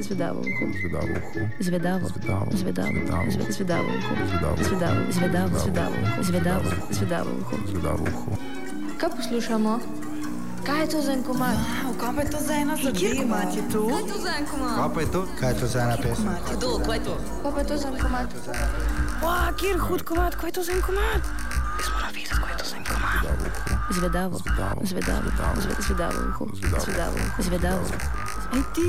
Zvedavo uho. Zvedavo uho. Zvedavo. Zvedavo. Zvedavo. Zvedavo. Zve- Zvedavo uho. Zvedavo. Zvedavo. Zvedavo. Zvedavo uho. Zvedavo. Zvedavo. Zvedavo uho. Zvedavo uho. Kaj poslušamo? Kaj je to za en komad? Wow, kaj pa je to za ena Kjer zadeva? komat je to? Kaj je to za en komad? Kaj pa je to? Kaj je to za ena pesem? Kdo, kaj je to? Kaj pa je to za en komad? Wow, kjer hud komat, kaj je to za en komat? Jaz moram vedeti, kaj je to za en komat. Zvedavo. Zvedavo. Zvedavo. Zvedavo. Zve- Zvedavo uho. Zvedavo. Zvedavo. Zvedavo. Ej ti,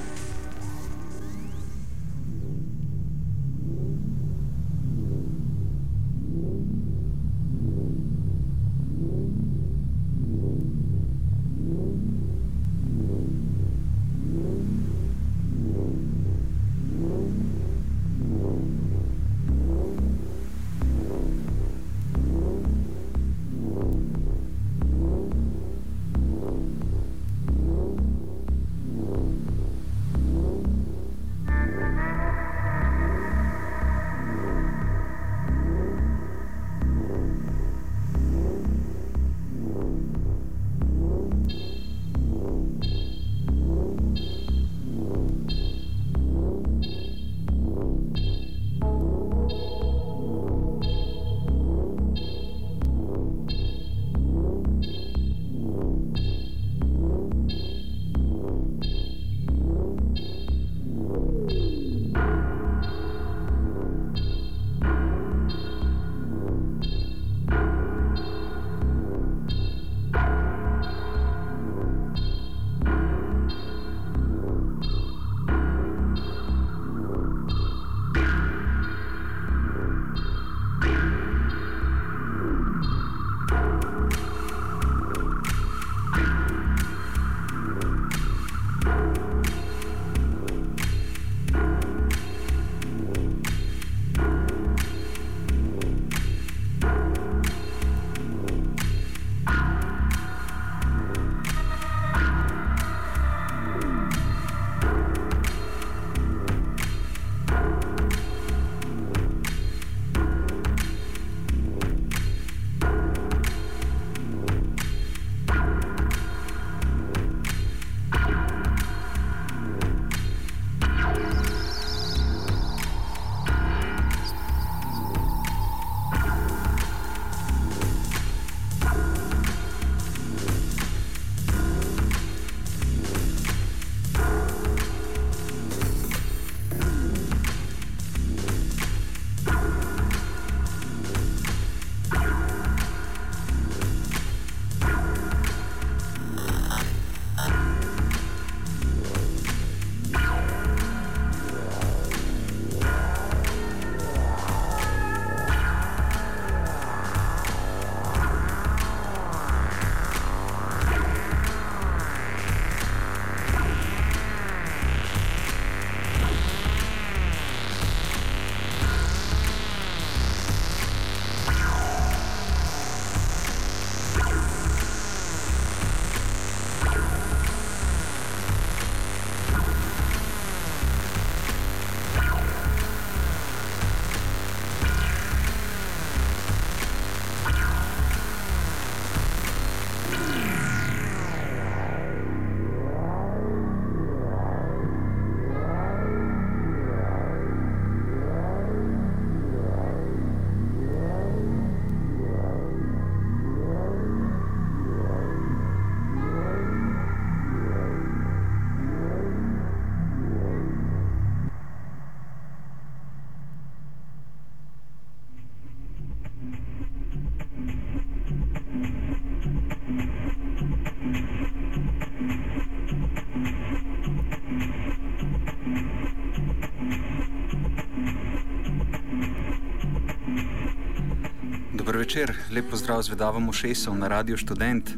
Večer, lep pozdrav z vedavom ušesom na Radio Student.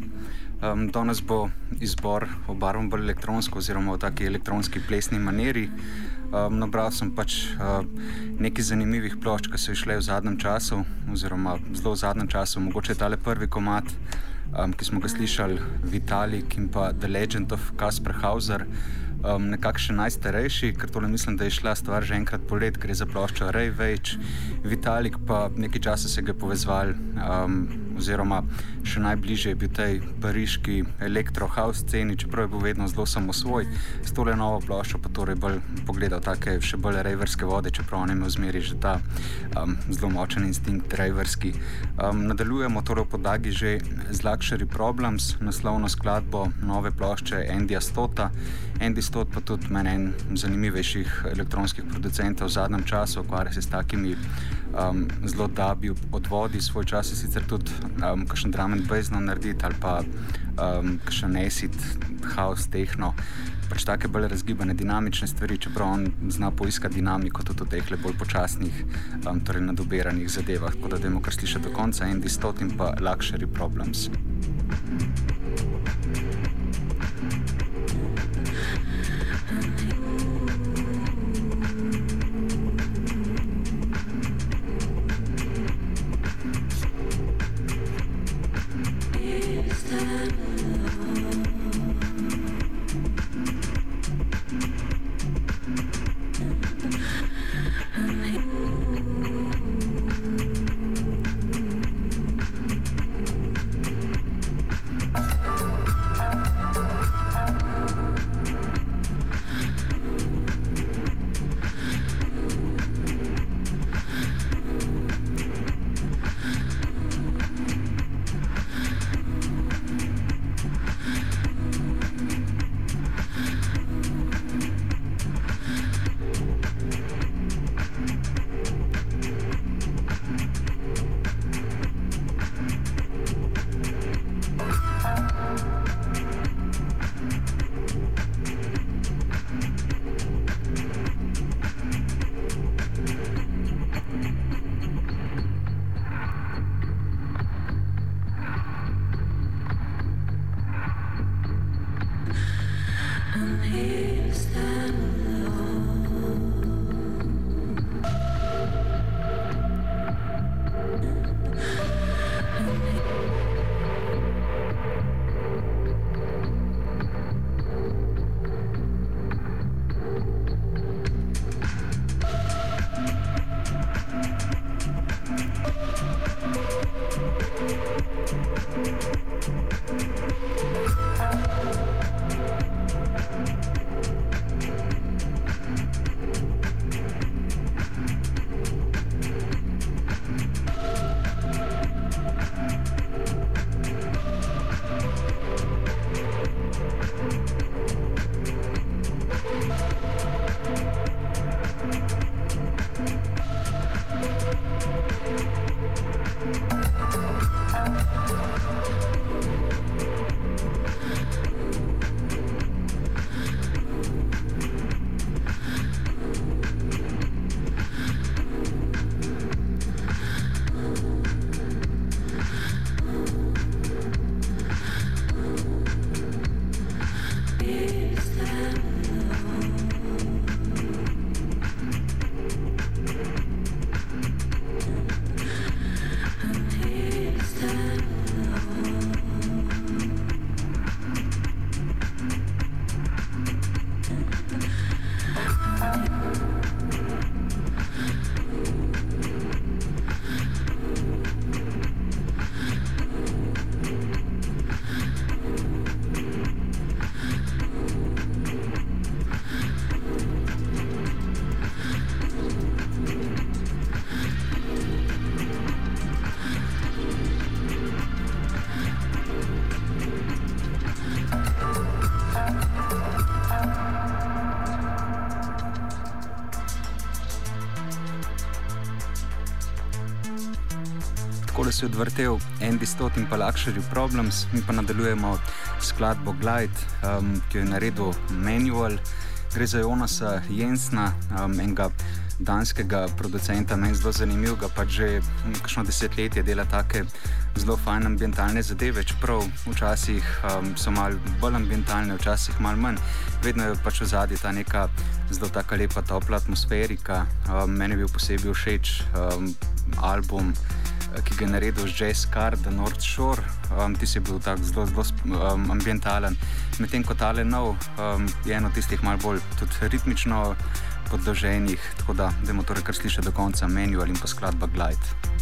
Um, danes bo izbor obarvan bolj elektronsko, oziroma v taki elektronski plesni maniri. Um, nabral sem pač uh, nekaj zanimivih plošč, ki so išle v zadnjem času, oziroma zelo v zadnjem času, mogoče tale prvi komat, um, ki smo ga slišali, Vitalik in pa The Legend of Kasper Hauser. Um, nekakšen najstarejši, ker tole mislim, da je šla stvar že enkrat po let, gre za ploščo Rejveč, Vitalik pa nekaj časa se ga povezval. Um, oziroma še najbližje je bil tej pariški elektrohouse sceni, čeprav je bil vedno zelo samosvoj. S tole novo ploščo pa torej bolj pogledal take še bolj reverske vode, čeprav on je imel zmeri že ta um, zelo močen instinkt reverski. Um, nadaljujemo torej v podagi že z Luxury Problems, naslovno skladbo nove plošče Andyja Stota. Andy Stot pa tudi meni en zanimivejših elektronskih producentov v zadnjem času, ukvarja se s takimi um, zelo dabi odvodi, svoj čas je sicer tudi um, kakšen drum and bass narediti ali pa um, kakšen acid, house, techno. Pač take bolj razgibane, dinamične stvari, čeprav on zna poiskati dinamiko tudi v teh bolj počasnih, um, torej nadoberanih zadevah. Tako da, da imamo kar slišati do konca, Andy Stot in pa Luxury Problems. se Mm-hmm. Je odvrtel Andy Stott in pa Luxury Problems, mi pa nadaljujemo skladbo Glide, um, ki jo je naredil Manual. Gre za Jonasa Jensna, um, enega danskega producenta, meni zelo zanimivega, pa že kakšno desetletje dela take zelo fajne ambientalne zadeve, čeprav včasih um, so malo bolj ambientalne, včasih malo manj. Vedno je pač v zadnji ta neka zelo taka lepa, topla atmosferika. Um, meni je bil posebej všeč um, album ki ga je naredil Jazz Car, The North Shore. Um, ti si bil tako zelo, zelo um, ambientalen. Medtem ko tale nov um, je eno tistih malo bolj ritmično podloženih, tako da bomo torej kar slišali do konca menu ali pa skladba Glide.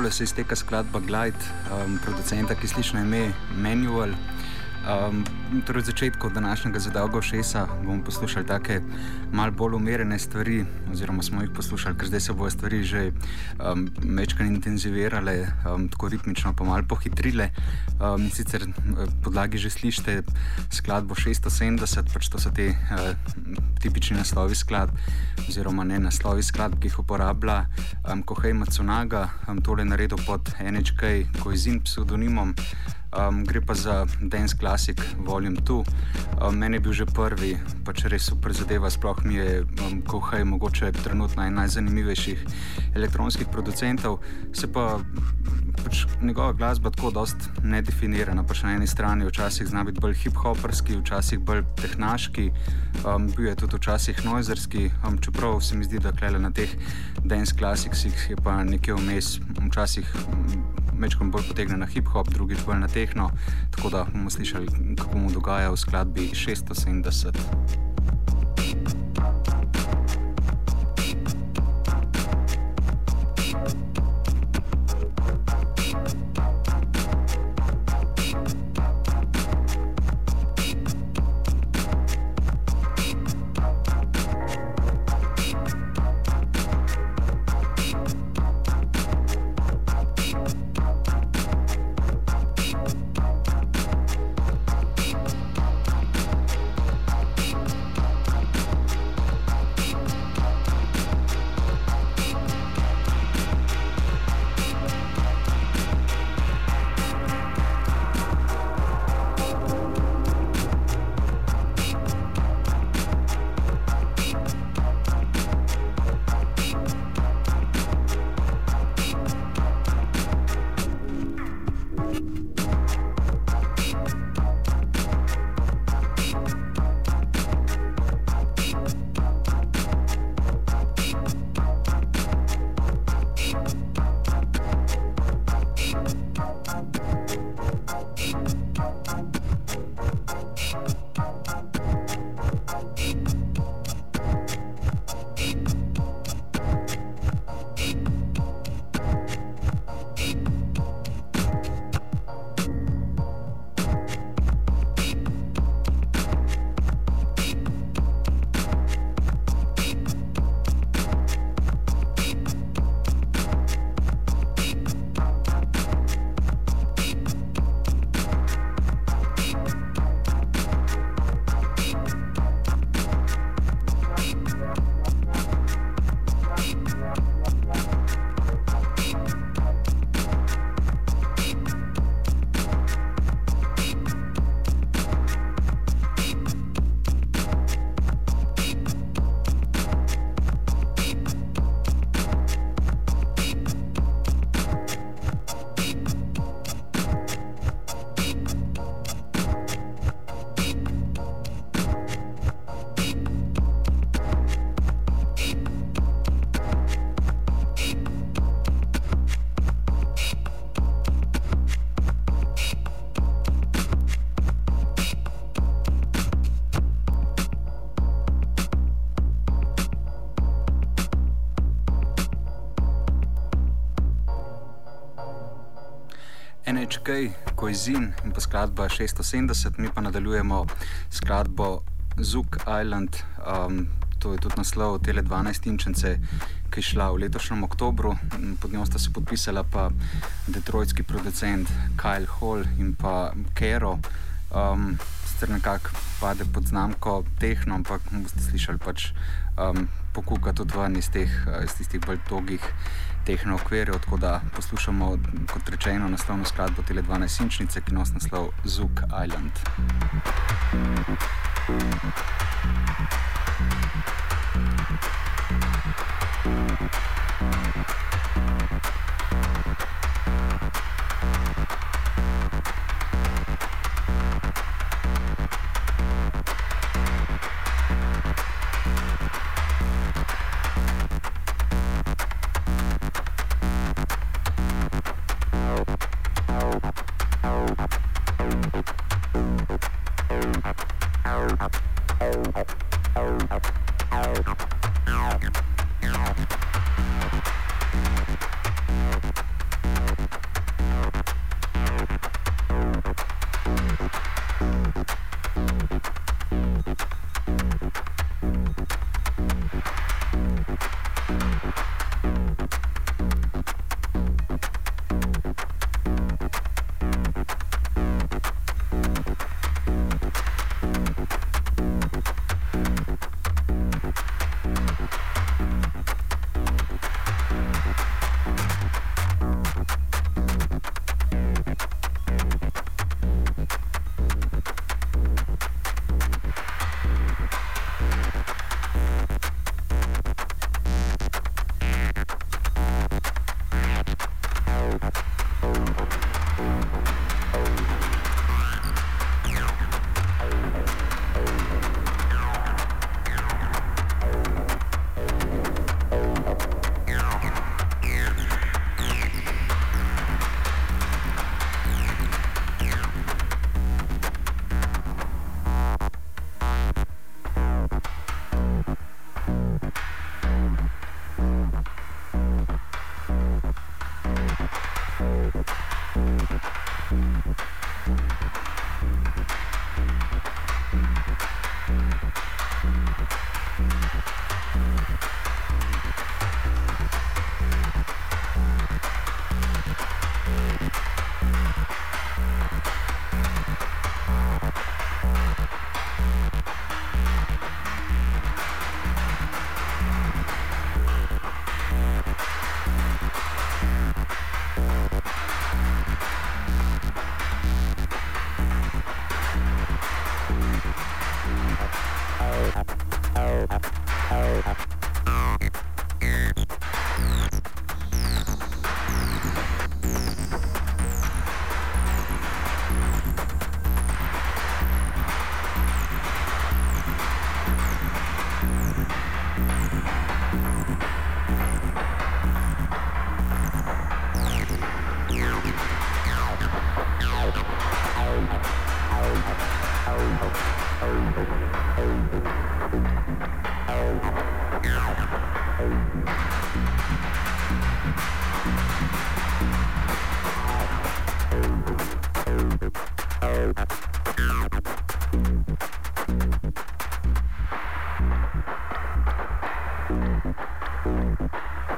Tako se izteka skladba Glide, um, producenta, ki sliši na ime Manual. Um, torej, začetku današnjega zadolga šesa bomo poslušali take malce bolj umirjene stvari, oziroma smo jih poslušali, ker zdaj se bojo stvari že um, večkrat intenzivirale, um, tako ritmično pa malce pohitrile. Um, sicer podlagi že slišite skladbo 670, pač to so te uh, tipični naslovi skladb, oziroma ne naslovi skladb, ki jih uporablja um, Kohei Matsunaga, um, tole naredil pod NHK, Koizin pseudonimom. Um, gre pa za Dance Classic Volume 2. Um, meni je bil že prvi, pač res super zadeva, sploh mi je um, Kohaj mogoče trenutno en najzanimivejših elektronskih producentov. Se pa pač njegova glasba tako dost nedefinirana. Pač na eni strani včasih zna biti bolj hip-hoperski, včasih bolj tehnaški, um, bil je tudi včasih noizerski, um, čeprav se mi zdi, da klele na teh Dance Classicsih je pa nekje vmes, včasih. Um, mečkom bolj potegne na hip-hop, drugič bolj na tehno, tako da bomo slišali, kako mu dogaja v skladbi 670. NHK, Koizin in pa skladba 670, mi pa nadaljujemo skladbo Zuk Island. Um, to je tudi naslov Tele 12 Inčence, ki je šla v letošnjem oktobru. Pod njo sta se podpisala pa detroitski producent Kyle Hall in pa Kero. Um, Sicer nekako pade pod znamko tehno, ampak boste slišali pač um, pokuka tudi ven iz, teh, eh, iz tistih bolj dolgih tehno okvirjev. Tako da poslušamo, kot rečeno, naslovno skladbo Tele 12-inčnice, ki nosi naslov Zug Island. Thank you.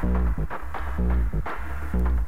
Thank you.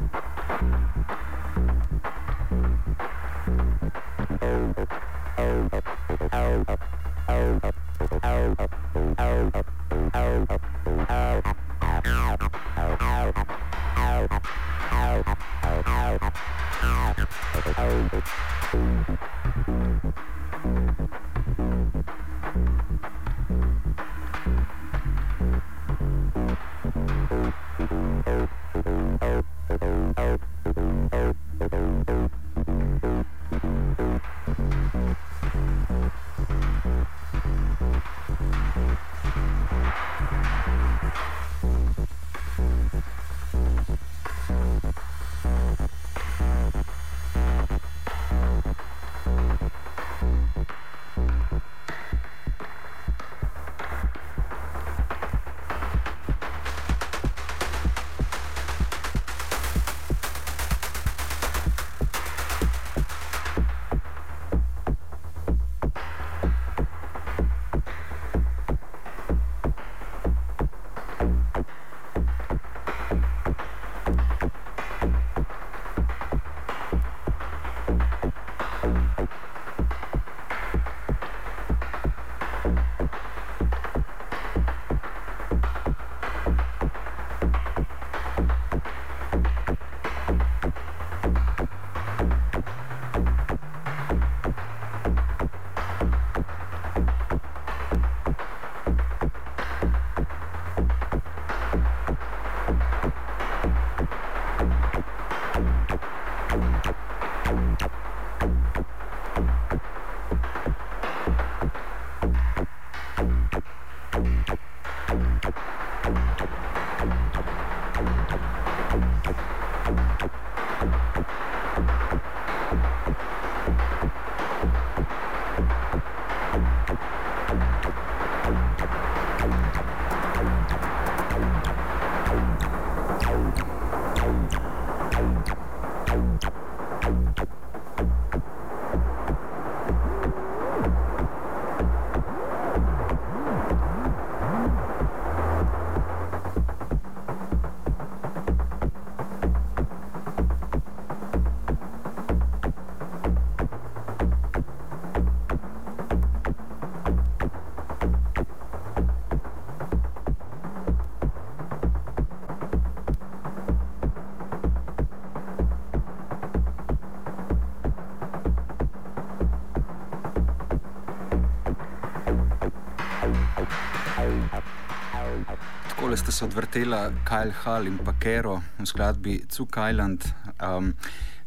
Se odvrtela Kyle Hall in pa Kero v skladbi Cuk Island. Um,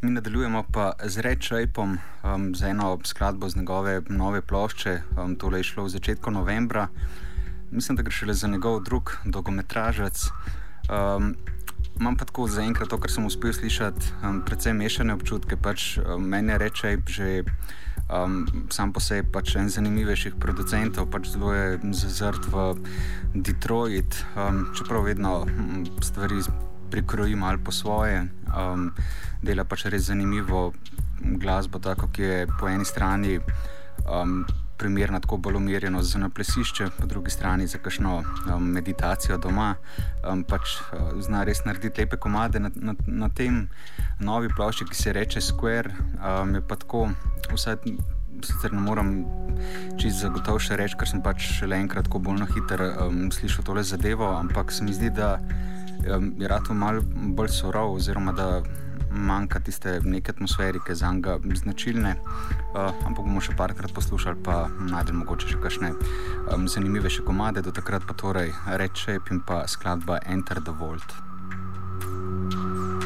mi nadaljujemo pa z Rečajpom, um, z eno skladbo z njegove nove plošče. Um, tole je šlo v začetku novembra. Mislim, da gre šele za njegov drug dolgometražec. Um, imam pa tako zaenkrat to, kar sem uspel slišati, um, predvsem mešane občutke. Pač, um, meni je Rečajp že um, sam po sebi pač en zanimivejših producentov, pač zelo je zazrt v Detroit, um, čeprav vedno um, stvari prikrojim ali po svoje. Um, dela pač res zanimivo glasbo, tako ki je po eni strani. Um, Primerna tako bolj umirjeno za naplesišče, po drugi strani za kakšno um, meditacijo doma. Um, pač uh, zna res narediti lepe komade na, na, na tem novi plošči, ki se reče Square. Um, je pa tako, vsaj sicer ne morem čisto zagotovo še reči, ker sem pač le enkrat tako bolj na hitro um, slišal tole zadevo, ampak se mi zdi, da um, je rado malo bolj surov, oziroma da manjka tiste neke atmosferike za njega značilne. Uh, ampak bomo še parkrat poslušali, pa najdemo mogoče še kakšne um, zanimive še komade, do takrat pa torej reče in pa skladba Enter the Vault. se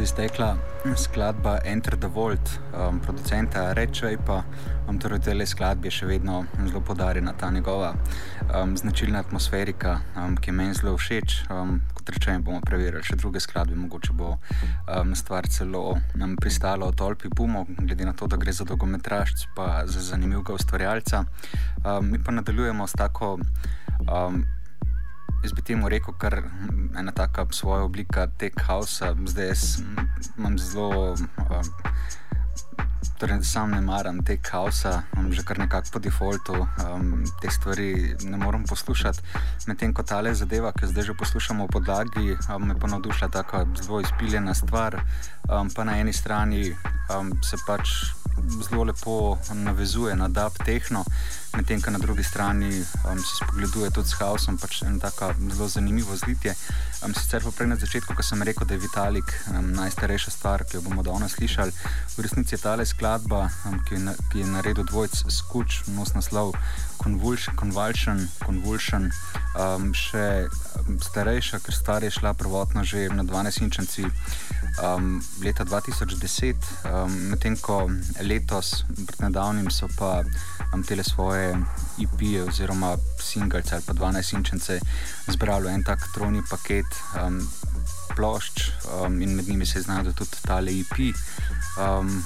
je iztekla skladba Enter the Vault, um, producenta Rečaj, pa um, torej te skladbe še vedno zelo podarjena ta njegova um, značilna atmosferika, um, ki je meni zelo všeč. Um, kot rečeno, bomo preverili še druge skladbe, mogoče bo um, stvar celo um, pristala v tolpi Pumo, glede na to, da gre za dolgometražc, pa za zanimivega ustvarjalca. Um, mi pa nadaljujemo s tako. Um, jaz bi temu rekel, kar ena taka svoja oblika tech house. Zdaj imam zelo. Uh, Torej, sam ne maram te kaosa, imam že kar nekako po defaultu, um, te stvari ne morem poslušati. Medtem ko ta le zadeva, ki jo zdaj že poslušamo v podlagi, um, me pa navdušila tako zelo izpiljena stvar. Um, pa na eni strani um, se pač zelo lepo navezuje na dub tehno, medtem ko na drugi strani um, se spogleduje tudi s kaosom, pač eno tako zelo zanimivo zlitje. Um, sicer pa prej na začetku, ko sem rekel, da je Vitalik um, najstarejša stvar, ki jo bomo danes slišali, v resnici je ta le skladba, ki, je na, ki je naredil dvojc Skuč, nos naslov Convulsion, Convulsion, um, še starejša, ker star je šla prvotno že na 12 inčanci um, leta 2010, um, medtem ko letos, pred nedavnim, so pa um, tele svoje IP-je oziroma singalce ali pa 12 inčance zbrali en tak trojni paket. Um, Plošč um, in med njimi se znajo tudi tale IP. Um,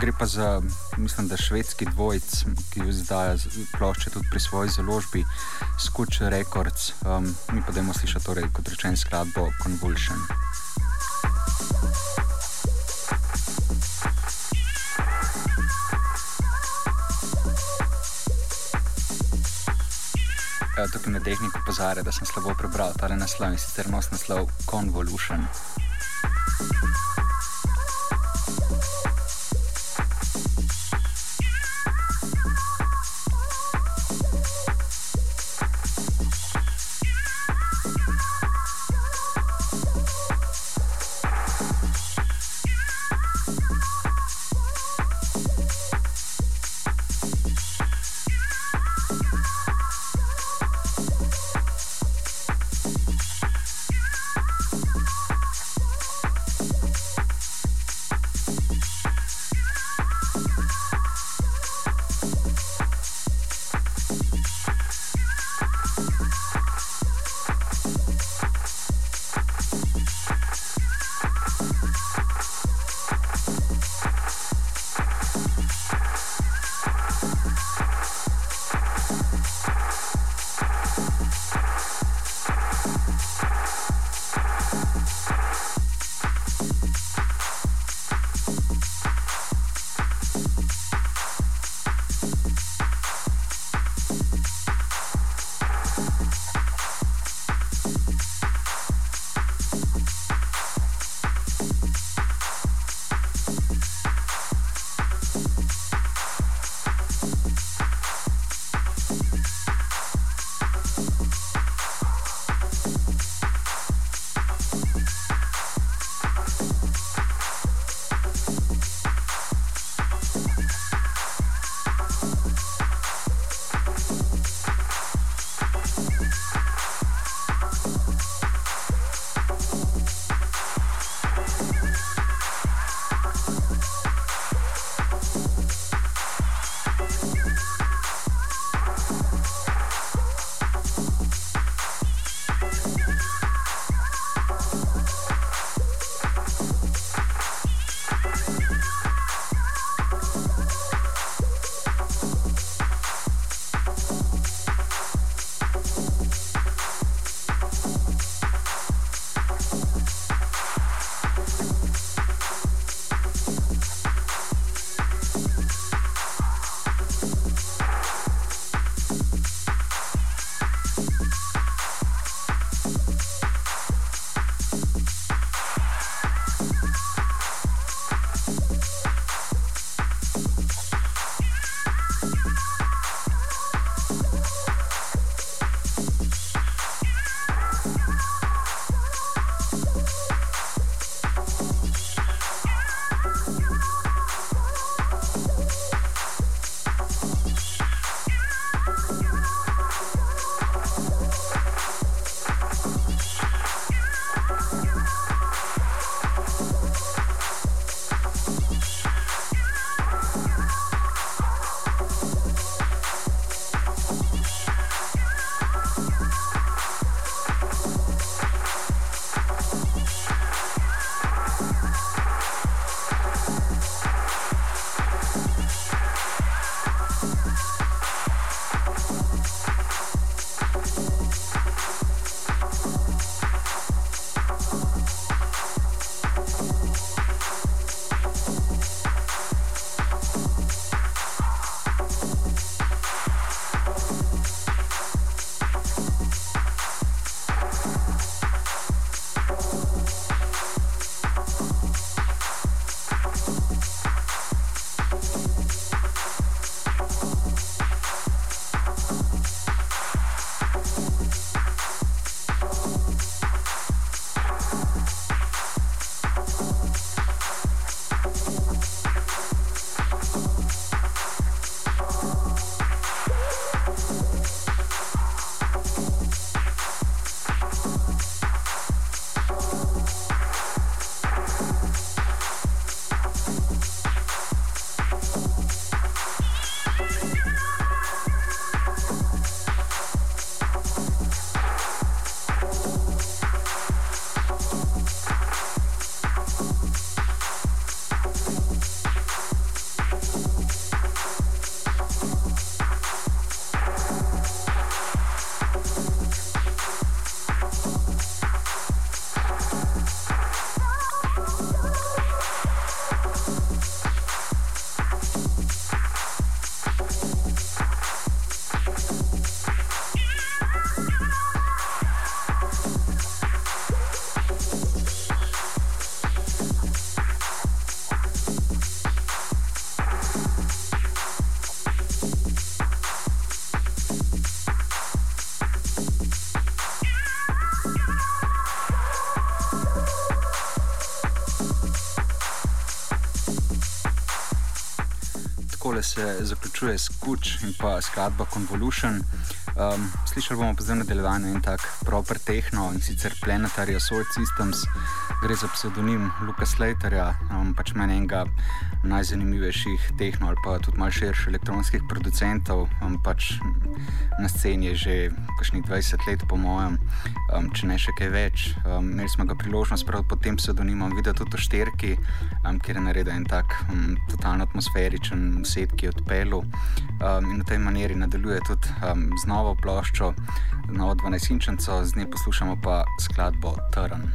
gre pa za, mislim, da švedski dvojc, ki izdaja plošče tudi pri svoji založbi, Skuč Records. Um, mi pa dajmo slišati, torej, kot rečeno, skladbo Convulsion. Tukaj na tehniku pozare, da sem slabo prebral ta naslov in sicer nos naslov Convolution. Se zaključuje skuč in pa skladba Convolution. Um, slišali bomo pa zdaj nadaljevanje in tak proper tehno in sicer Planetary Assault Systems, gre za pseudonim Luka Slaterja, um, pač meni enega najzanimivejših tehno ali pa tudi malo širših elektronskih producentov. Um, pač na sceni je že kakšnih 20 let, po mojem, um, če ne še kaj več. Um, imeli smo ga priložnost prav pod tem pseudonimom videti tudi v Šterki, um, kjer je naredil en tak um, totalno atmosferičen set, ki je odpeljal um, in v tej maniri nadaljuje tudi um, z novo ploščo, novo 12-inčenco, z nje poslušamo pa skladbo Trn.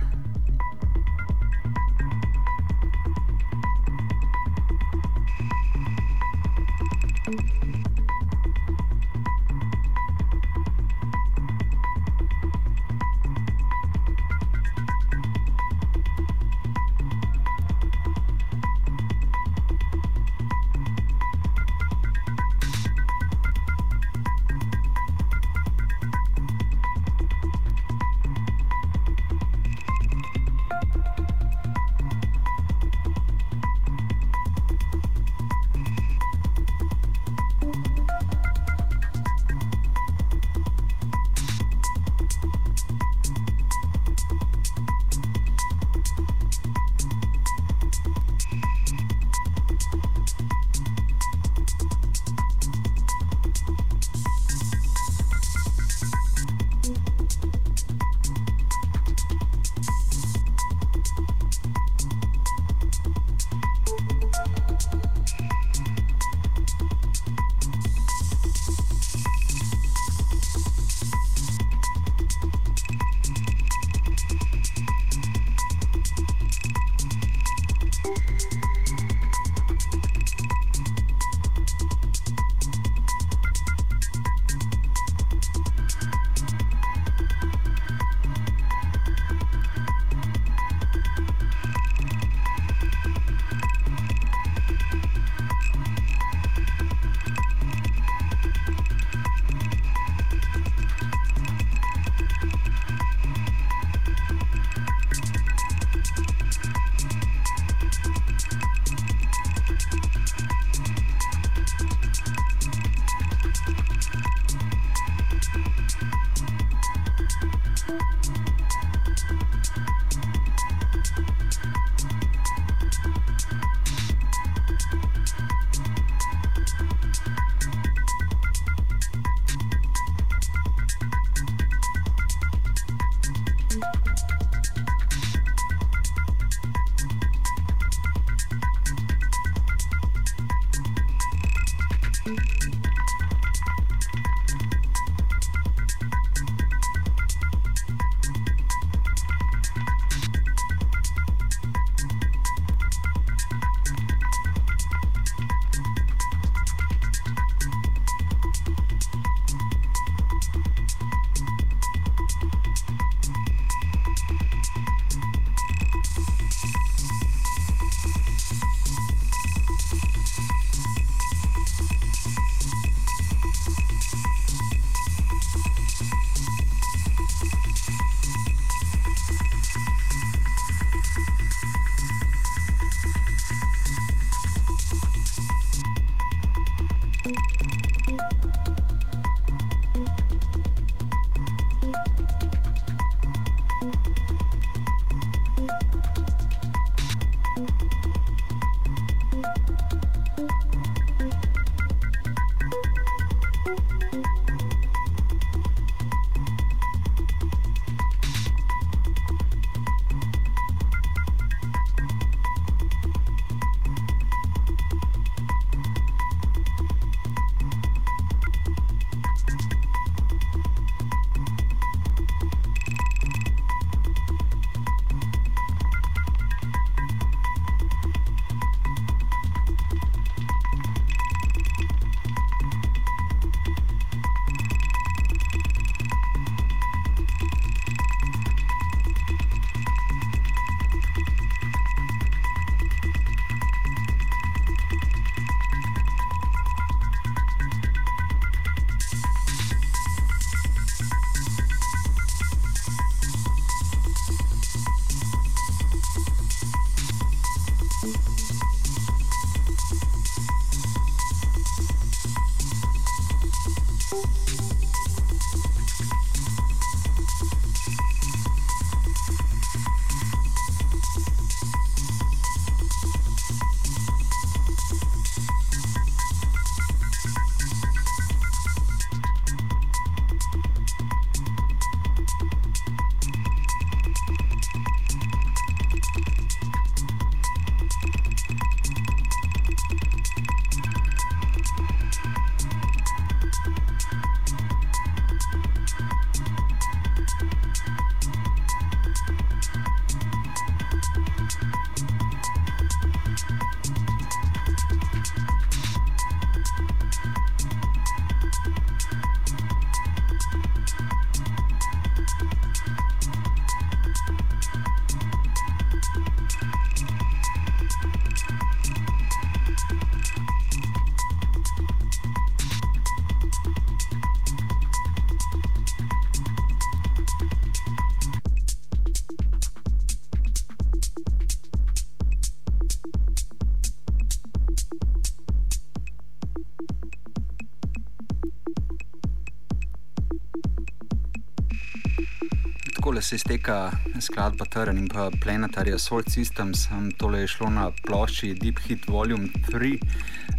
le se izteka skladba Terran in pa Planetary Assault Systems. Um, tole je šlo na plošči Deep Hit Volume 3.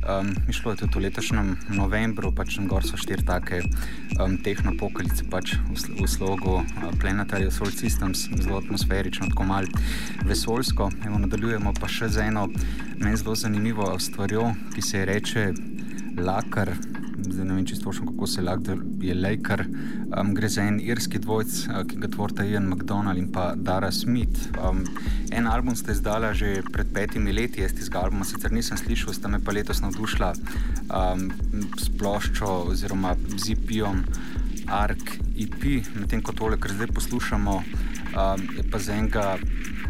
Um, išlo je tudi v letošnjem novembru, pač gor so štiri take um, tehnopokalice pač v, v slogu uh, Planetary Assault Systems, zelo atmosferično, tako mal vesoljsko. Evo, nadaljujemo pa še z eno meni zelo zanimivo stvarjo, ki se je reče Lakar zdaj ne vem čisto točno, kako se lahko je Laker. Um, gre za en irski dvojc, uh, ki ga tvorita Ian McDonald in pa Dara Smith. Um, en album ste izdala že pred petimi leti, jaz tega albuma sicer nisem slišal, sta me pa letos navdušila um, s ploščo oziroma z IP-om Ark EP, medtem ko tole, kar zdaj poslušamo, um, je pa za enega,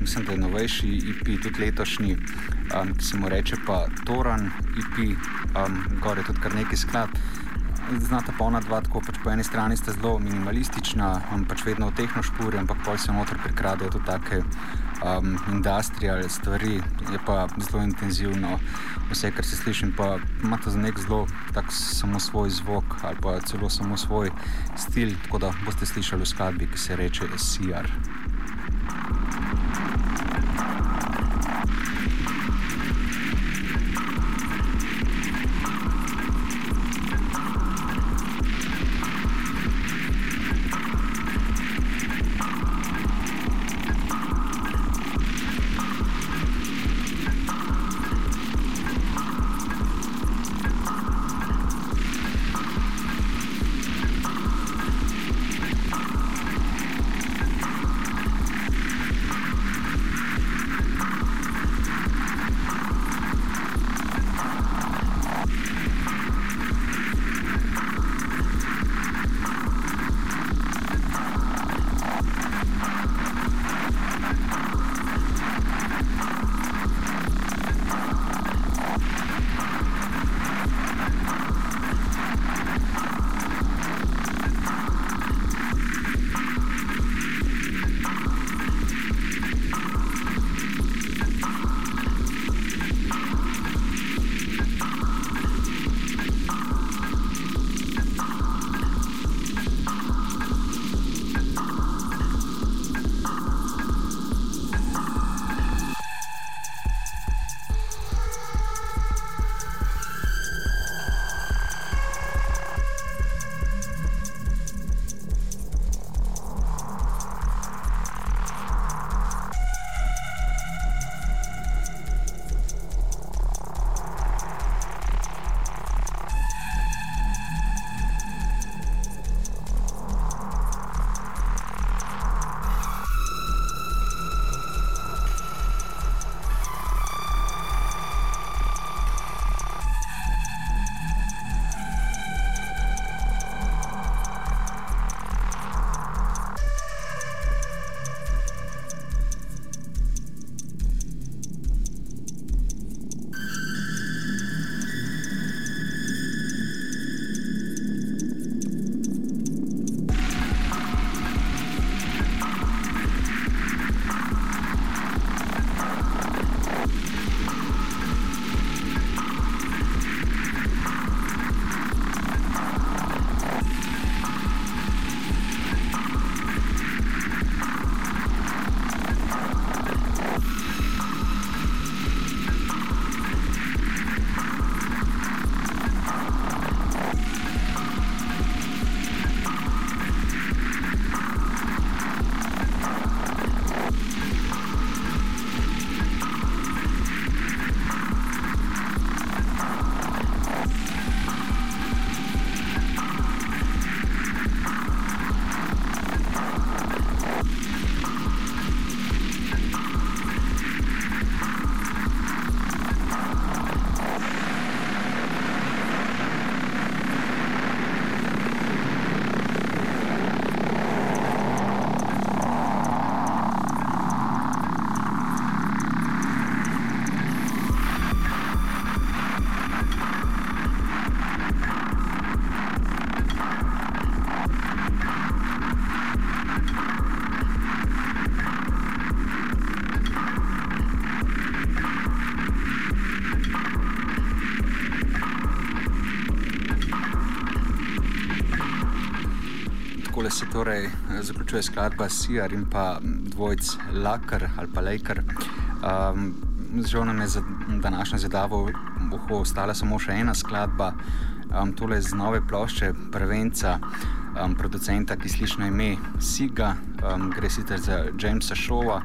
mislim, da je novejši EP, tudi letošnji um, ki se mu reče pa Toran, IP, um, gor je tudi kar nekaj sklad. Znata pa ona dva, tako pač po eni strani sta zelo minimalistična, um, pač vedno v tehno špuri, ampak pol se noter prikradejo tudi take um, industrijalne stvari, je pa zelo intenzivno vse, kar se sliši, pa ima to za nek zelo tak samo svoj zvok ali pa celo samo svoj stil, tako da boste slišali v skladbi, ki se reče SCR. Torej zaključuje skladba Sijar in pa dvojc Lakar ali pa Laker. Um, žal nam je za današnjo zadavo ostala samo še ena skladba, um, tole z nove plošče Prevenca, um, producenta, ki sliši na ime Siga, um, gre sicer za Jamesa Showa.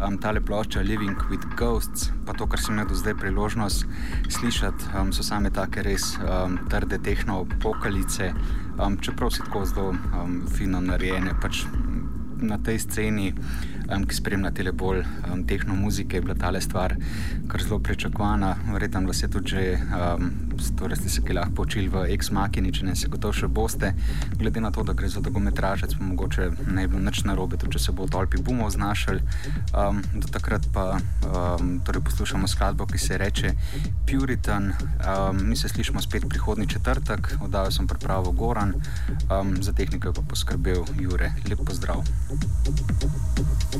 Um, tale plošča Living with Ghosts, pa to, kar sem imel do zdaj priložnost slišati, um, so same take res um, trde tehno-pokalice, um, čeprav so tako zelo um, fino narejene. Pač na tej sceni, um, ki spremlja te bolj um, tehno muzike, je bila ta stvar kar zelo pričakovana. Verjetno vas je tudi že, um, torej ste se kaj lahko počili v Ex-Makini, če ne se gotovo še boste. Glede na to, da gre za dolgometražec, pa mogoče ne bilo nič narobe, tudi če se bo v tolpi bumo znašel. Um, do takrat pa um, torej poslušamo skladbo, ki se reče Puritan. Um, mi se slišimo spet prihodni četrtek, oddajal sem pripravo Goran, um, za tehniko pa poskrbel Jure. Lep pozdrav. Thank you.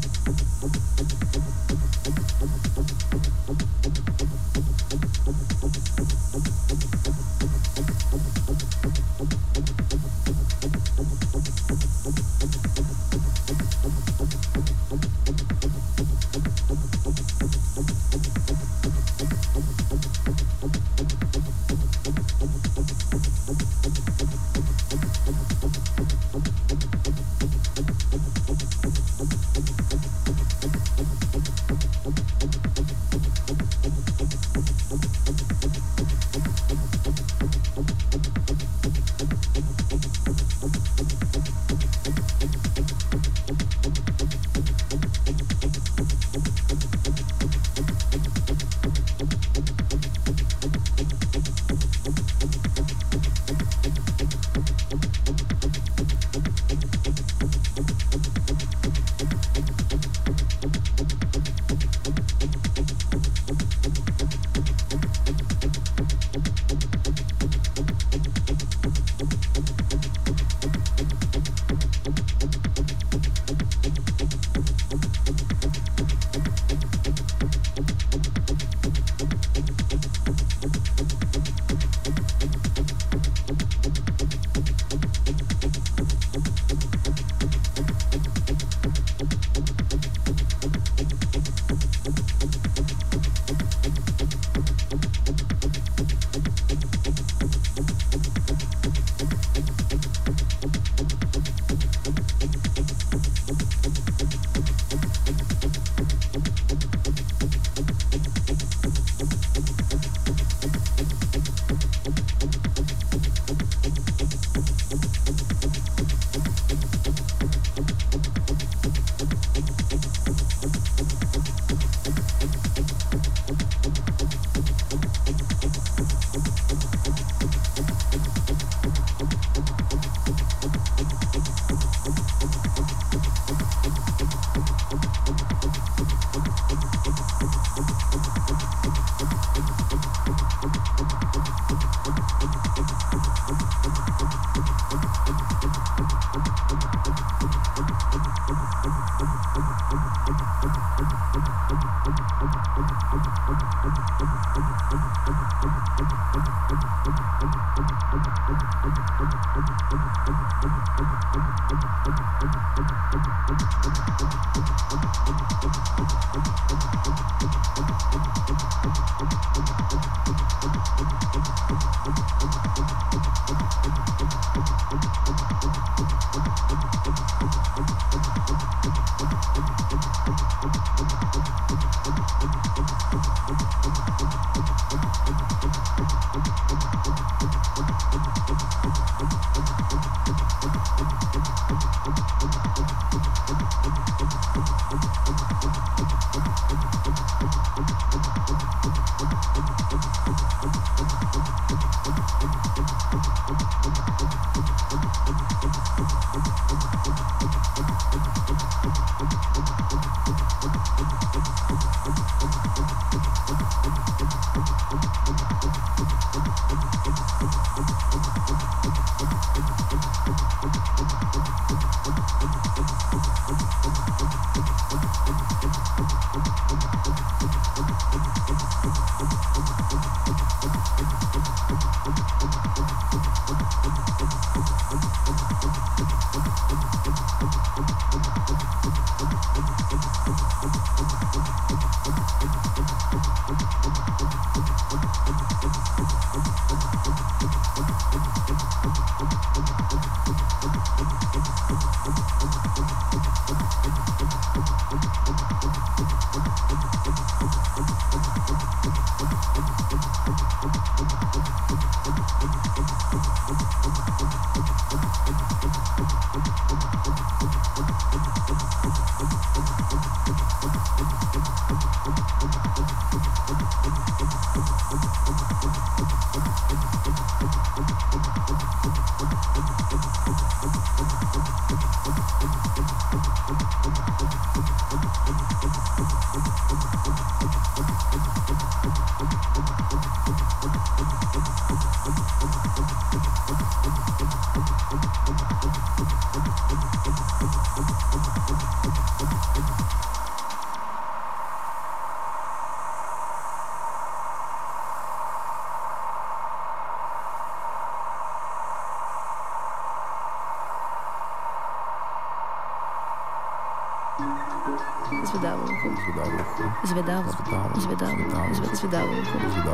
Zvedavo. Zvedavo. Zve- Zvedavo.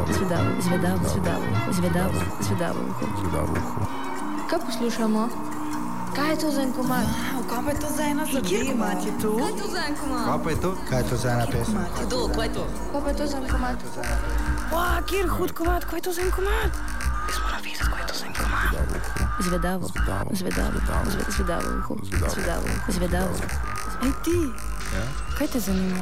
Zvedavo. Zvedavo. Zvedavo. Zvedavo. Zvedavo uho. Kaj poslušamo? Kaj je to za en komad? Kaj pa je to za ena Kjer zadeva? komat je to? Kaj je to za en komad? Kaj pa je to? Kaj je to za ena pesem? Kdo, kaj je to? Kaj pa je to za en komad? Wow, kjer hud komat, kaj je to za en komat? Jaz moram vedeti, kaj je to za en komat. Zvedavo. Zvedavo. Zve- Zvedavo uho. Zvedavo uho. Zvedavo. Ej ti, kaj te zanima?